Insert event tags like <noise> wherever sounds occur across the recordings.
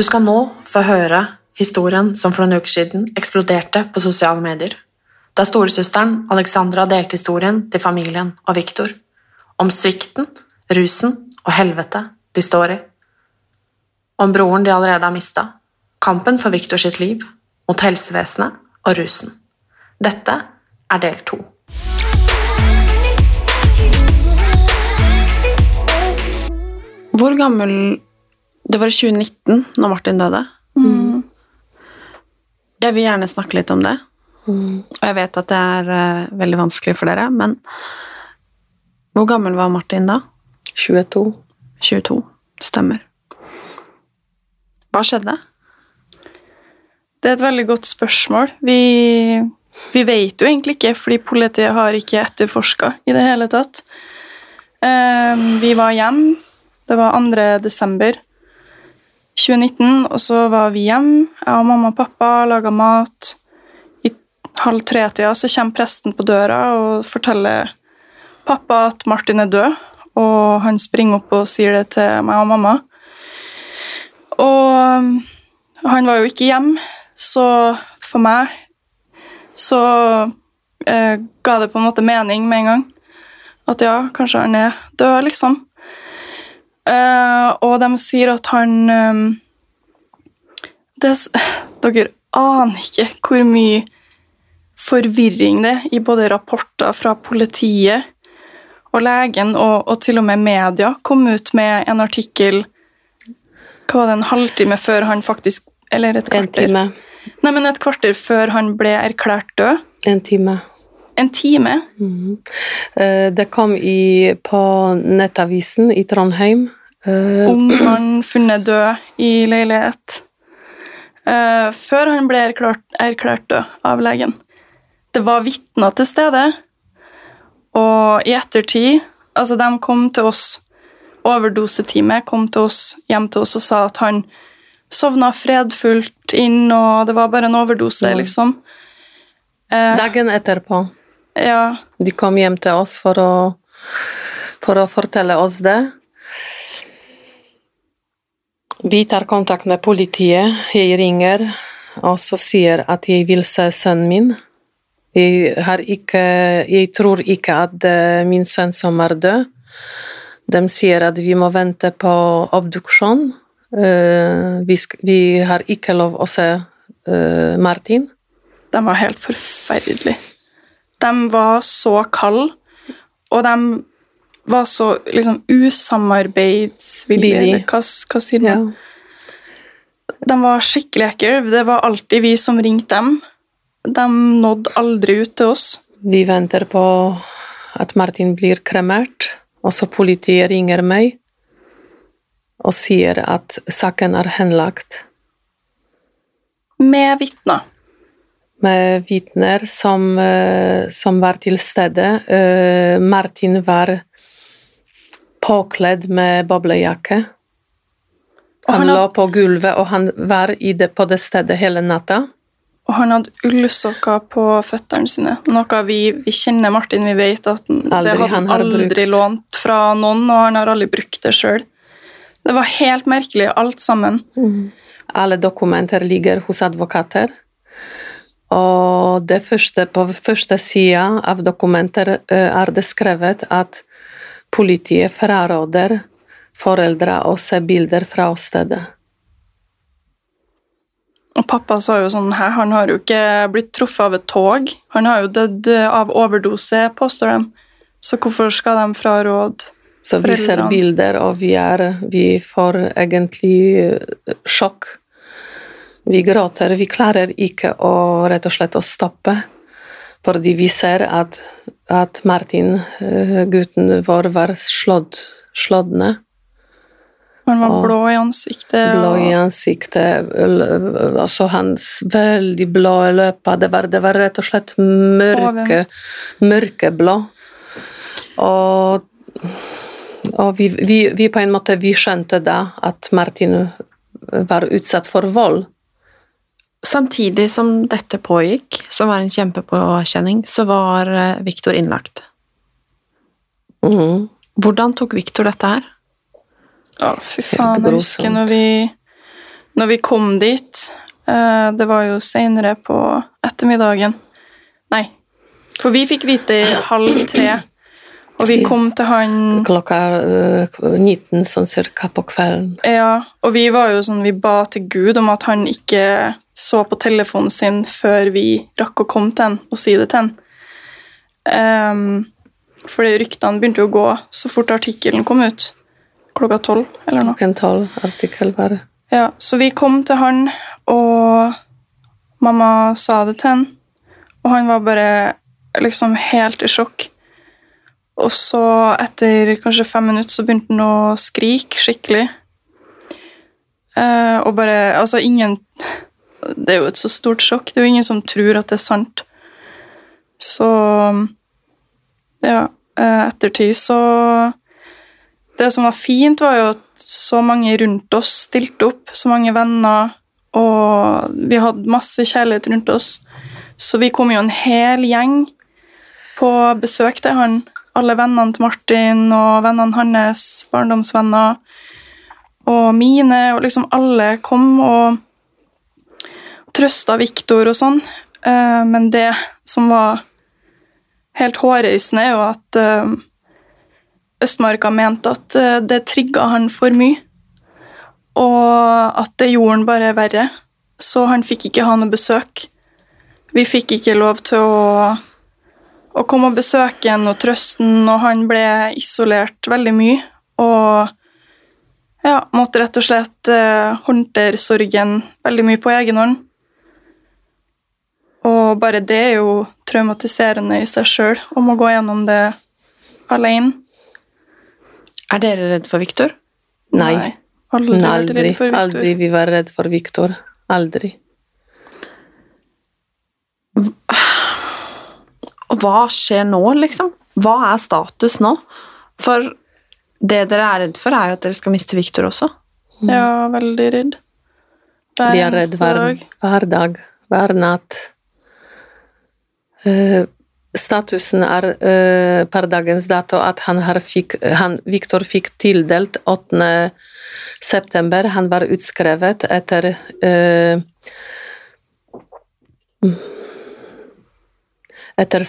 Du skal nå få høre historien som for noen uker siden eksploderte på sosiale medier. Da storesøsteren Alexandra delte historien til familien og Viktor. Om svikten, rusen og helvete de står i. Om broren de allerede har mista. Kampen for Viktor sitt liv, mot helsevesenet og rusen. Dette er del to. Hvor gammel Det var i 2019 når Martin døde. Jeg vil gjerne snakke litt om det. Og jeg vet at det er uh, veldig vanskelig for dere, men hvor gammel var Martin da? 22. 22. Stemmer. Hva skjedde? Det er et veldig godt spørsmål. Vi, vi vet jo egentlig ikke, fordi politiet har ikke etterforska i det hele tatt. Um, vi var hjemme. Det var 2. desember 2019, og så var vi hjemme. Jeg og mamma og pappa laga mat. I halv tre-tida så kommer presten på døra og forteller pappa at Martin er død, og han springer opp og sier det til meg og mamma. Og han var jo ikke hjemme, så for meg så eh, ga det på en måte mening med en gang. At ja, kanskje han er død, liksom. Eh, og de sier at han um, det, <sighs> Dere aner ikke hvor mye forvirring det er i både rapporter fra politiet og legen, og, og til og med media kom ut med en artikkel Hva var det, en halvtime før han faktisk Eller et kvarter. En time. Nei, men et kvarter før han ble erklært død. En time. En time. Mm. Det kom i, på nettavisen i Trondheim. Eh, Ung mann funnet død i leilighet. Eh, før han ble erklært, erklært død av legen. Det var vitner til stede, og i ettertid Altså, de kom til oss, overdoseteamet kom til oss, hjem til oss og sa at han sovna fredfullt inn, og det var bare en overdose, liksom. Eh, Dagen etterpå. Ja, De kom hjem til oss for å, for å fortelle oss det. Vi tar kontakt med politiet. Jeg ringer og så sier at jeg vil se sønnen min. Jeg, har ikke, jeg tror ikke at er min sønn som er død. De sier at vi må vente på obduksjon. Eh, vi, vi har ikke lov å se eh, Martin. Den var helt forferdelige. De var så kalde, og de var så liksom usamarbeidsvillige. Hva, hva sier man? De var skikkelig ekle. Det var alltid vi som ringte dem. De nådde aldri ut til oss. Vi venter på at Martin blir kremert, og så politiet ringer meg og sier at saken er henlagt. Med vitner. Med vitner som, eh, som var til stede. Eh, Martin var påkledd med boblejakke. Han han, lå på gulvet, og han var i det, på det stedet hele natta. og han hadde ullsokker på føttene sine. Noe vi, vi kjenner Martin, vi vet at Aldri det hadde han aldri brukt. lånt fra noen, og han har aldri brukt det sjøl. Det var helt merkelig, alt sammen. Alle dokumenter ligger hos advokater. Og det første, på første sida av dokumenter eh, er det skrevet at politiet fraråder foreldre å se bilder fra åstedet. Og pappa sa jo sånn her, han har jo ikke blitt truffet av et tog. Han har jo dødd av overdose, påstår de. Så hvorfor skal de fraråde Så vi ser bilder, og vi, er, vi får egentlig eh, sjokk. Vi gråter. Vi klarer ikke å rett og slett å stoppe. Fordi vi ser at, at Martin, eh, gutten vår, var slått, slått ned. Han var blå i ansiktet. Blå i ansiktet, altså hans veldig blå løper. Det var, det var rett og slett mørke, mørkeblå. Og, og vi, vi, vi på en måte vi skjønte da at Martin var utsatt for vold. Samtidig som dette pågikk, som var en kjempepåkjenning, så var eh, Viktor innlagt. Mm. Hvordan tok Viktor dette her? Å, fy faen. Jeg husker når vi, når vi kom dit eh, Det var jo seinere på ettermiddagen. Nei, for vi fikk vite i halv tre. Og vi kom til han Klokka eh, 19 sånn cirka på kvelden. Ja, og vi var jo sånn Vi ba til Gud om at han ikke så på telefonen sin før vi rakk å komme til han og si det til han. Um, fordi ryktene begynte å gå så fort artikkelen kom ut. Klokka tolv, eller noe. Klokken tolv artikkel bare. Ja, så vi kom til han, og mamma sa det til han, og han var bare liksom helt i sjokk. Og så, etter kanskje fem minutter, så begynte han å skrike skikkelig. Uh, og bare Altså, ingen Det er jo et så stort sjokk. Det er jo ingen som tror at det er sant. Så Ja, eh, ettertid så Det som var fint, var jo at så mange rundt oss stilte opp. Så mange venner. Og vi hadde masse kjærlighet rundt oss. Så vi kom jo en hel gjeng på besøk til han. Alle vennene til Martin og vennene hans, barndomsvenner. Og mine, og liksom alle kom og trøsta Viktor og sånn. Eh, Men det som var helt hårreisende, er jo at eh, Østmarka mente at eh, det trigga han for mye. Og at det gjorde han bare verre. Så han fikk ikke ha noe besøk. Vi fikk ikke lov til å, å komme og besøke han og trøste han, og han ble isolert veldig mye. Og ja, måtte rett og slett håndtere sorgen veldig mye på egen hånd. Og bare det er jo traumatiserende i seg sjøl, å gå gjennom det alene. Er dere redd for Viktor? Nei. Aldri, aldri, redd for Victor. aldri vi var redd for Viktor. Aldri. Hva skjer nå, liksom? Hva er status nå? For det dere er redd for, er jo at dere skal miste Viktor også. Ja, veldig redd. Hver Vi er redd hver, hver dag, hver natt. Eh, statusen er eh, per dagens dato at han fikk, han, Viktor fikk tildelt 8. september. Han var utskrevet etter eh, Etter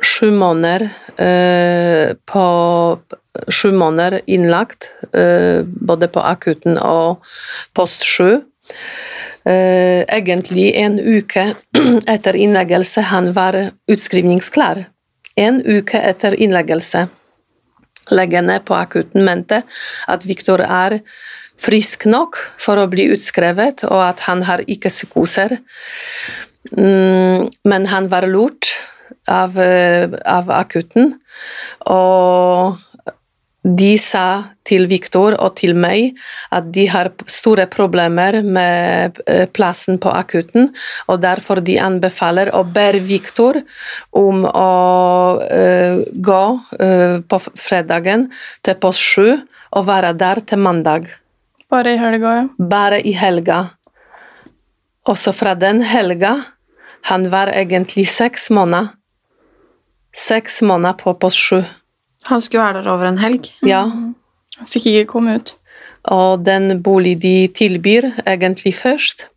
sju måneder på Sju måneder innlagt, både på akutten og post 7. Eh, egentlig en uke <clears throat> etter innleggelse han var utskrivningsklar. En uke etter innleggelse. Legene på akutten mente at Viktor er frisk nok for å bli utskrevet, og at han har ikke psykoser. Mm, men han var lurt av, eh, av akutten, og de sa til Viktor og til meg at de har store problemer med eh, plassen på akutten, og derfor de anbefaler og ber Viktor om å uh, gå uh, på fredagen til post 7 og være der til mandag. Bare i helga, ja. Bare i helga. Også fra den helga Han var egentlig seks måneder. Seks måneder på post 7. Han skulle være der over en helg. Ja. Han fikk ikke komme ut. Og den bolig de tilbyr egentlig først,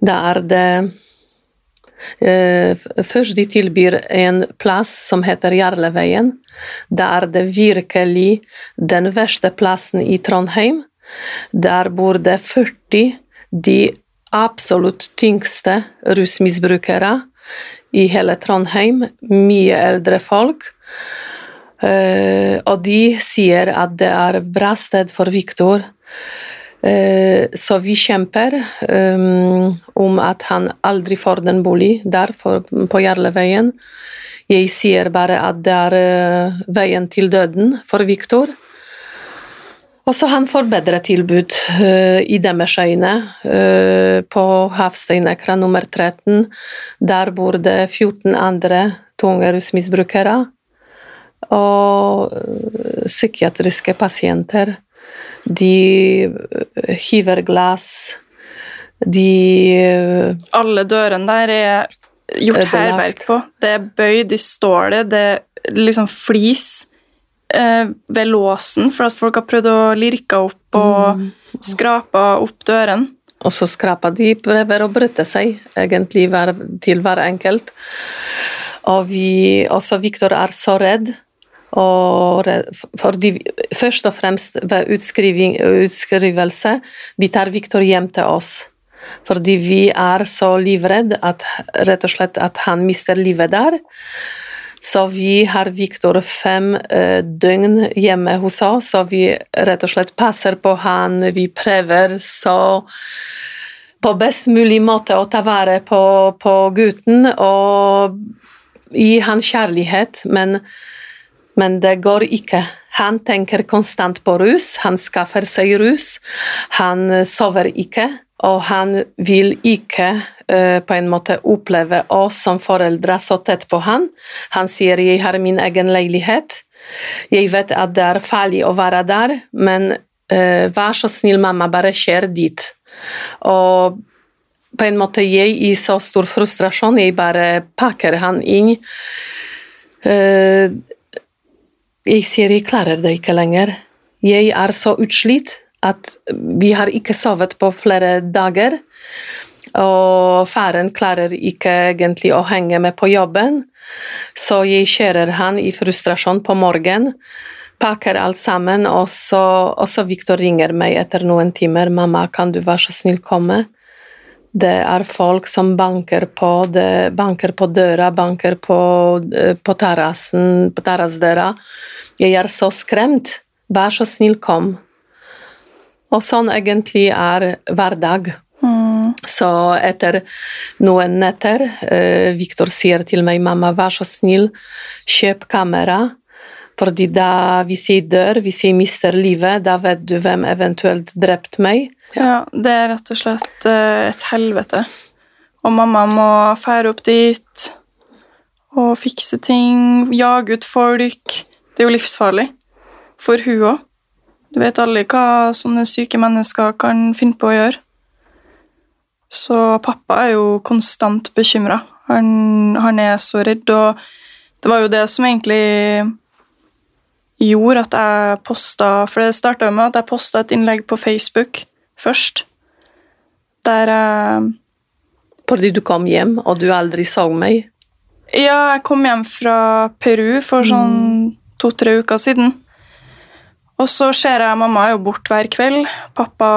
Da er det eh, Først de tilbyr en plass som heter Jarleveien. Da er det virkelig den verste plassen i Trondheim. Der bor det 40 de absolutt tyngste rusmisbrukere i hele Trondheim. Mye eldre folk. Eh, og de sier at det er bra sted for Viktor. Eh, så vi kjemper um, om at han aldri får den bolig der på Jarleveien. Jeg sier bare at det er eh, veien til døden for Viktor. Og så han får bedre tilbud i deres øyne på Havsteinekra nummer 13. Der bor det 14 andre tunge rusmisbrukere og eh, psykiatriske pasienter. De hiver glass, de Alle dørene der er gjort hærverk på. Det er bøyd i stålet, det er liksom flis eh, ved låsen for at folk har prøvd å lirke opp og skrape opp dørene. Og så skraper de, prøver å bryte seg, egentlig til hver enkelt. Og vi, også Viktor er så redd. Fordi først og fremst ved utskrivelse, vi tar Viktor hjem til oss. Fordi vi er så livredde at rett og slett at han mister livet der. Så vi har Viktor fem eh, døgn hjemme hos oss, så vi rett og slett passer på han. Vi prøver så på best mulig måte å ta vare på, på gutten og gi han kjærlighet, men, men det går ikke. Han tenker konstant på rus, han skaffer seg rus, han sover ikke, og han vil ikke eh, på en måte oppleve oss som foreldre så tett på han. Han sier 'jeg har min egen leilighet'. Jeg vet at det er farlig å være der, men uh, vær så snill, mamma, bare kjør dit. Og på en måte jeg i så stor frustrasjon, jeg bare pakker han inn. Eh, jeg sier jeg klarer det ikke lenger. Jeg er så utslitt at vi har ikke sovet på flere dager. Og faren klarer ikke egentlig å henge med på jobben, så jeg kjører han i frustrasjon på morgenen. Pakker alt sammen, og så, og så Victor ringer meg etter noen timer. 'Mamma, kan du være så snill komme?' Det er folk som banker på, det banker på døra, banker på, eh, på terrassen, på terrassdøra. Jeg er så skremt. Vær så snill, kom. Og sånn egentlig er hverdag. Mm. Så etter noen netter eh, Victor sier til meg, 'Mamma, vær så snill, kjøp kamera'. Fordi da, hvis jeg dør, hvis jeg mister livet, da vet du hvem eventuelt drepte meg. Ja, det er rett og slett eh, et helvete. Og mamma må fære opp dit og fikse ting, jage ut folk. Det er jo livsfarlig for hun òg. Du vet aldri hva sånne syke mennesker kan finne på å gjøre. Så pappa er jo konstant bekymra. Han, han er så redd, og det var jo det som egentlig gjorde at jeg posta For det starta med at jeg posta et innlegg på Facebook først. Der jeg Fordi du kom hjem, og du aldri så meg. Ja, jeg kom hjem fra Peru for sånn to-tre uker siden. Og så ser jeg mamma er jo borte hver kveld. Pappa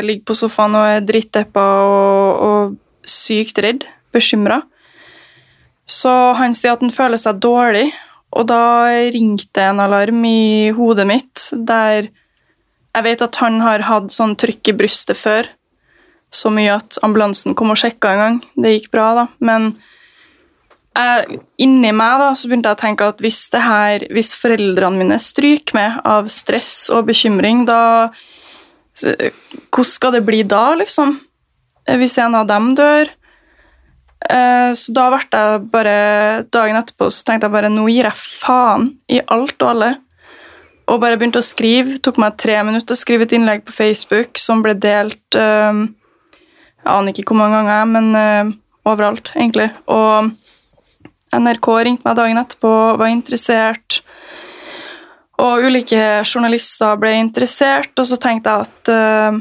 ligger på sofaen og er dritdeppa og, og sykt redd. Bekymra. Så han sier at han føler seg dårlig, og da ringte en alarm i hodet mitt der jeg vet at han har hatt sånn trykk i brystet før. Så mye at ambulansen kom og sjekka en gang. Det gikk bra, da. Men jeg, inni meg da, så begynte jeg å tenke at hvis, det her, hvis foreldrene mine stryker med av stress og bekymring, da Hvordan skal det bli da, liksom? Hvis en av dem dør? Eh, Så da ble jeg bare Dagen etterpå så tenkte jeg bare nå gir jeg faen i alt og alle. Og bare begynte å skrive. Det tok meg tre minutter å skrive et innlegg på Facebook som ble delt eh, Jeg aner ikke hvor mange ganger, men eh, overalt, egentlig. Og NRK ringte meg dagen etterpå, var interessert. Og ulike journalister ble interessert, og så tenkte jeg at uh,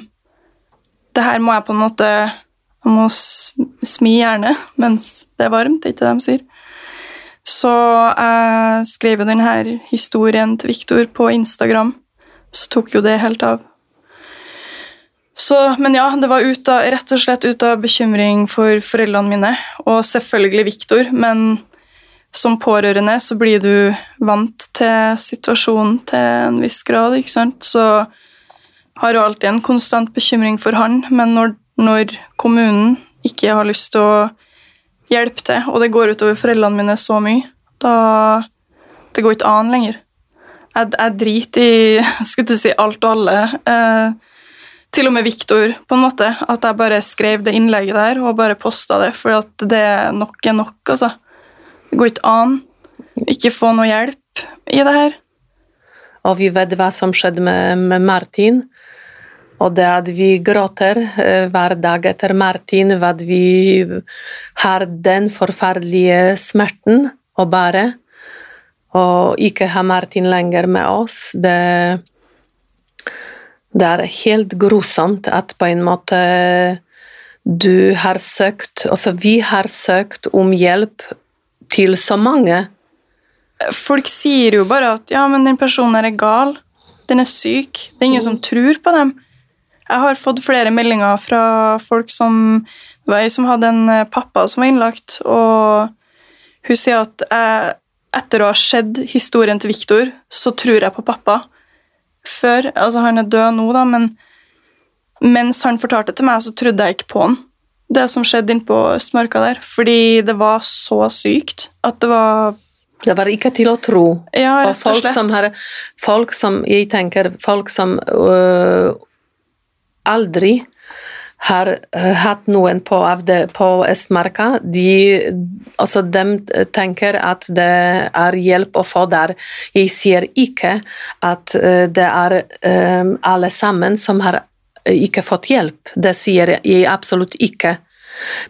det her må jeg på en måte Man må smi gjerne mens det er varmt, er ikke det de sier. Så jeg skrev jo denne historien til Viktor på Instagram. Så tok jo det helt av. Så, men ja, det var av, rett og slett ut av bekymring for foreldrene mine, og selvfølgelig Viktor, men som pårørende så blir du vant til situasjonen til en viss grad, ikke sant? Så har jo alltid en konstant bekymring for han, men når, når kommunen ikke har lyst til å hjelpe til, og det går utover foreldrene mine så mye, da Det går ikke an lenger. Jeg, jeg driter i <laughs> skulle si alt og alle. Eh, til og med Viktor, på en måte. At jeg bare skrev det innlegget der og bare posta det, for at det nok er nok, altså. Det går ikke an. Ikke få noe hjelp i det her. Og vi vet hva som skjedde med, med Martin. Og det at vi gråter eh, hver dag etter Martin, at vi har den forferdelige smerten å bære, og ikke ha Martin lenger med oss, det, det er helt grusomt at på en måte du har søkt Altså, vi har søkt om hjelp til så mange. Folk sier jo bare at ja, men den personen er gal. Den er syk. Det er ingen som tror på dem. Jeg har fått flere meldinger fra folk som Det var ei som hadde en eh, pappa som var innlagt, og hun sier at jeg, etter å ha sett historien til Viktor, så tror jeg på pappa. Før Altså, han er død nå, da, men mens han fortalte det til meg, så trodde jeg ikke på han. Det som skjedde innpå Østmarka der. Fordi det var så sykt at det var Det var ikke til å tro. Ja, og rett og folk slett. som har Folk som Jeg tenker folk som øh, aldri har øh, hatt noen på, på Østmarka, de, altså de tenker at det er hjelp å få der. Jeg sier ikke at øh, det er øh, alle sammen som har ikke fått hjelp. Det sier jeg absolutt ikke.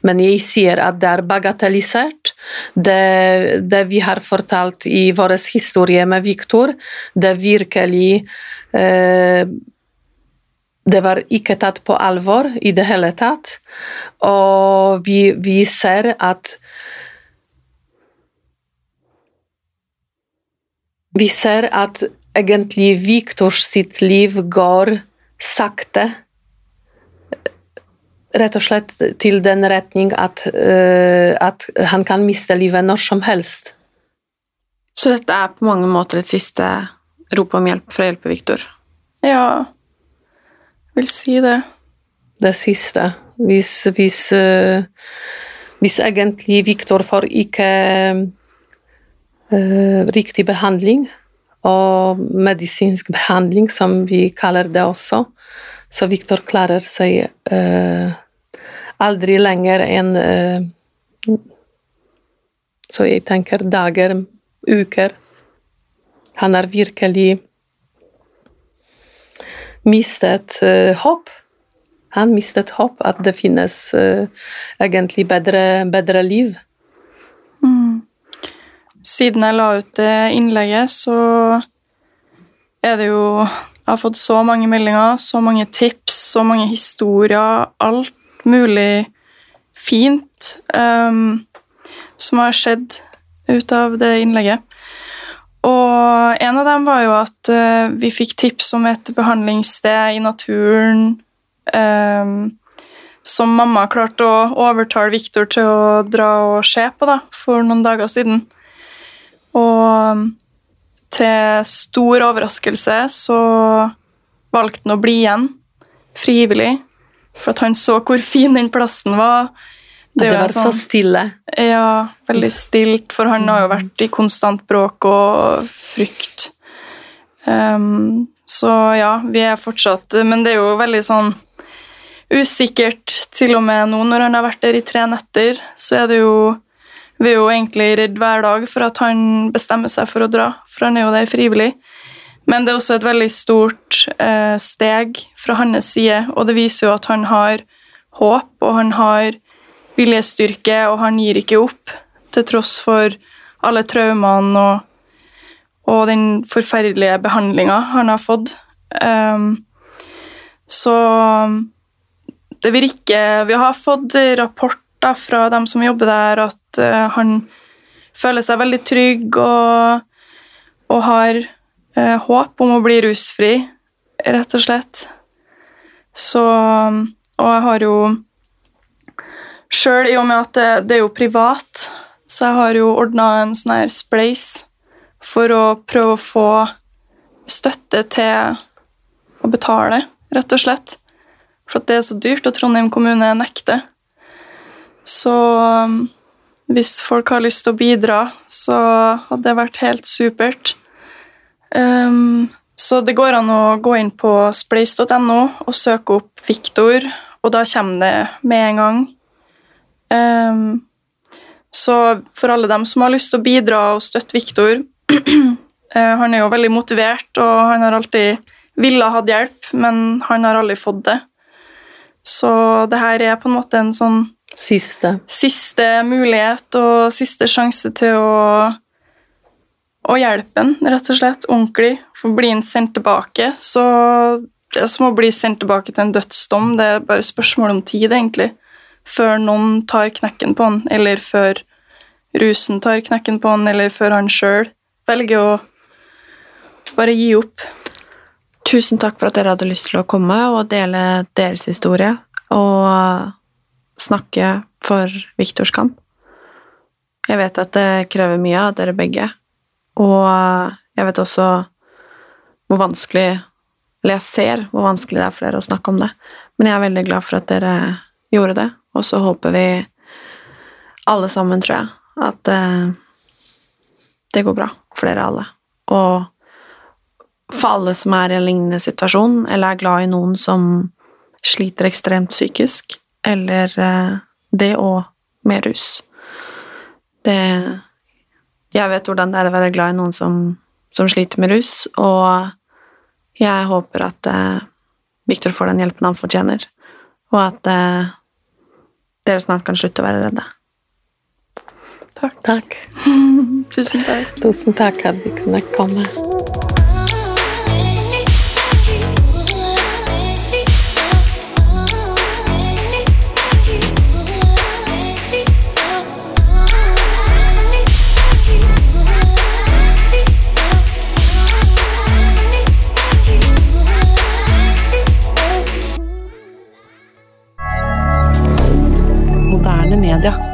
Men jeg sier at det er bagatellisert. Det, det vi har fortalt i vår historie med Viktor, det virkelig eh, Det var ikke tatt på alvor i det hele tatt. Og vi, vi ser at Vi ser at egentlig Viktors sitt liv går sakte rett og slett til den retning at, eh, at han kan miste livet når som helst. Så dette er på mange måter et siste rop om hjelp for å hjelpe Viktor? Ja, vil si det. Det siste. Hvis, hvis, eh, hvis egentlig Viktor får ikke eh, riktig behandling, og medisinsk behandling, som vi kaller det også, så Viktor klarer seg eh, aldri lenger enn Så jeg tenker dager, uker. Han er virkelig mistet eh, håp. Han mistet håp at det finnes eh, egentlig bedre, bedre liv. Siden jeg la ut det innlegget, så er det jo Jeg har fått så mange meldinger, så mange tips, så mange historier, alt mulig fint um, som har skjedd ut av det innlegget. Og en av dem var jo at uh, vi fikk tips om et behandlingssted i naturen um, som mamma klarte å overtale Viktor til å dra og se på da, for noen dager siden. Og til stor overraskelse så valgte han å bli igjen, frivillig, for at han så hvor fin den plassen var. Det, det var sånn, så stille. ja, veldig stilt, for han har jo vært i konstant bråk og frykt. Um, så ja, vi er fortsatt Men det er jo veldig sånn usikkert, til og med nå når han har vært der i tre netter, så er det jo Vi er jo egentlig redd hver dag for at han bestemmer seg for å dra, for han er jo der frivillig. Men det er også et veldig stort eh, steg fra hans side, og det viser jo at han har håp, og han har viljestyrke, og han gir ikke opp, til tross for alle traumene og, og den forferdelige behandlinga han har fått. Um, så det virker Vi har fått rapporter fra dem som jobber der, at uh, han føler seg veldig trygg og, og har uh, håp om å bli rusfri, rett og slett. Så Og jeg har jo Sjøl, i og med at det, er jo privat, så jeg har jo ordna en sånn her spleis for å prøve å få støtte til å betale, rett og slett. For at det er så dyrt, og Trondheim kommune nekter. Så um, hvis folk har lyst til å bidra, så hadde det vært helt supert. Um, så det går an å gå inn på spleis.no og søke opp Viktor, og da kommer det med en gang. Um, så for alle dem som har lyst til å bidra og støtte Viktor uh, <clears throat> Han er jo veldig motivert, og han har alltid ville hatt hjelp, men han har aldri fått det. Så det her er på en måte en sånn Siste. Siste mulighet og siste sjanse til å, å hjelpe ham, rett og slett. Ordentlig. For blir han sendt tilbake, så det er som å bli sendt tilbake til en dødsdom. Det er bare spørsmål om tid, egentlig før noen tar knekken på han, eller før rusen tar knekken på han, eller før han sjøl velger å bare gi opp. Tusen takk for at dere hadde lyst til å komme og dele deres historie og snakke for Viktors kamp. Jeg vet at det krever mye av dere begge, og jeg vet også hvor vanskelig Eller jeg ser hvor vanskelig det er for dere å snakke om det, men jeg er veldig glad for at dere gjorde det, og så håper vi alle sammen, tror jeg, at eh, det går bra for dere alle. Og for alle som er i en lignende situasjon, eller er glad i noen som sliter ekstremt psykisk, eller eh, det og med rus. Det Jeg vet hvordan det er å være glad i noen som, som sliter med rus, og jeg håper at eh, Victor får den hjelpen han fortjener, og at eh, dere snart kan slutte å være redde. Takk. Takk. <laughs> Tusen takk. Tusen takk at vi kunne komme. moderne media.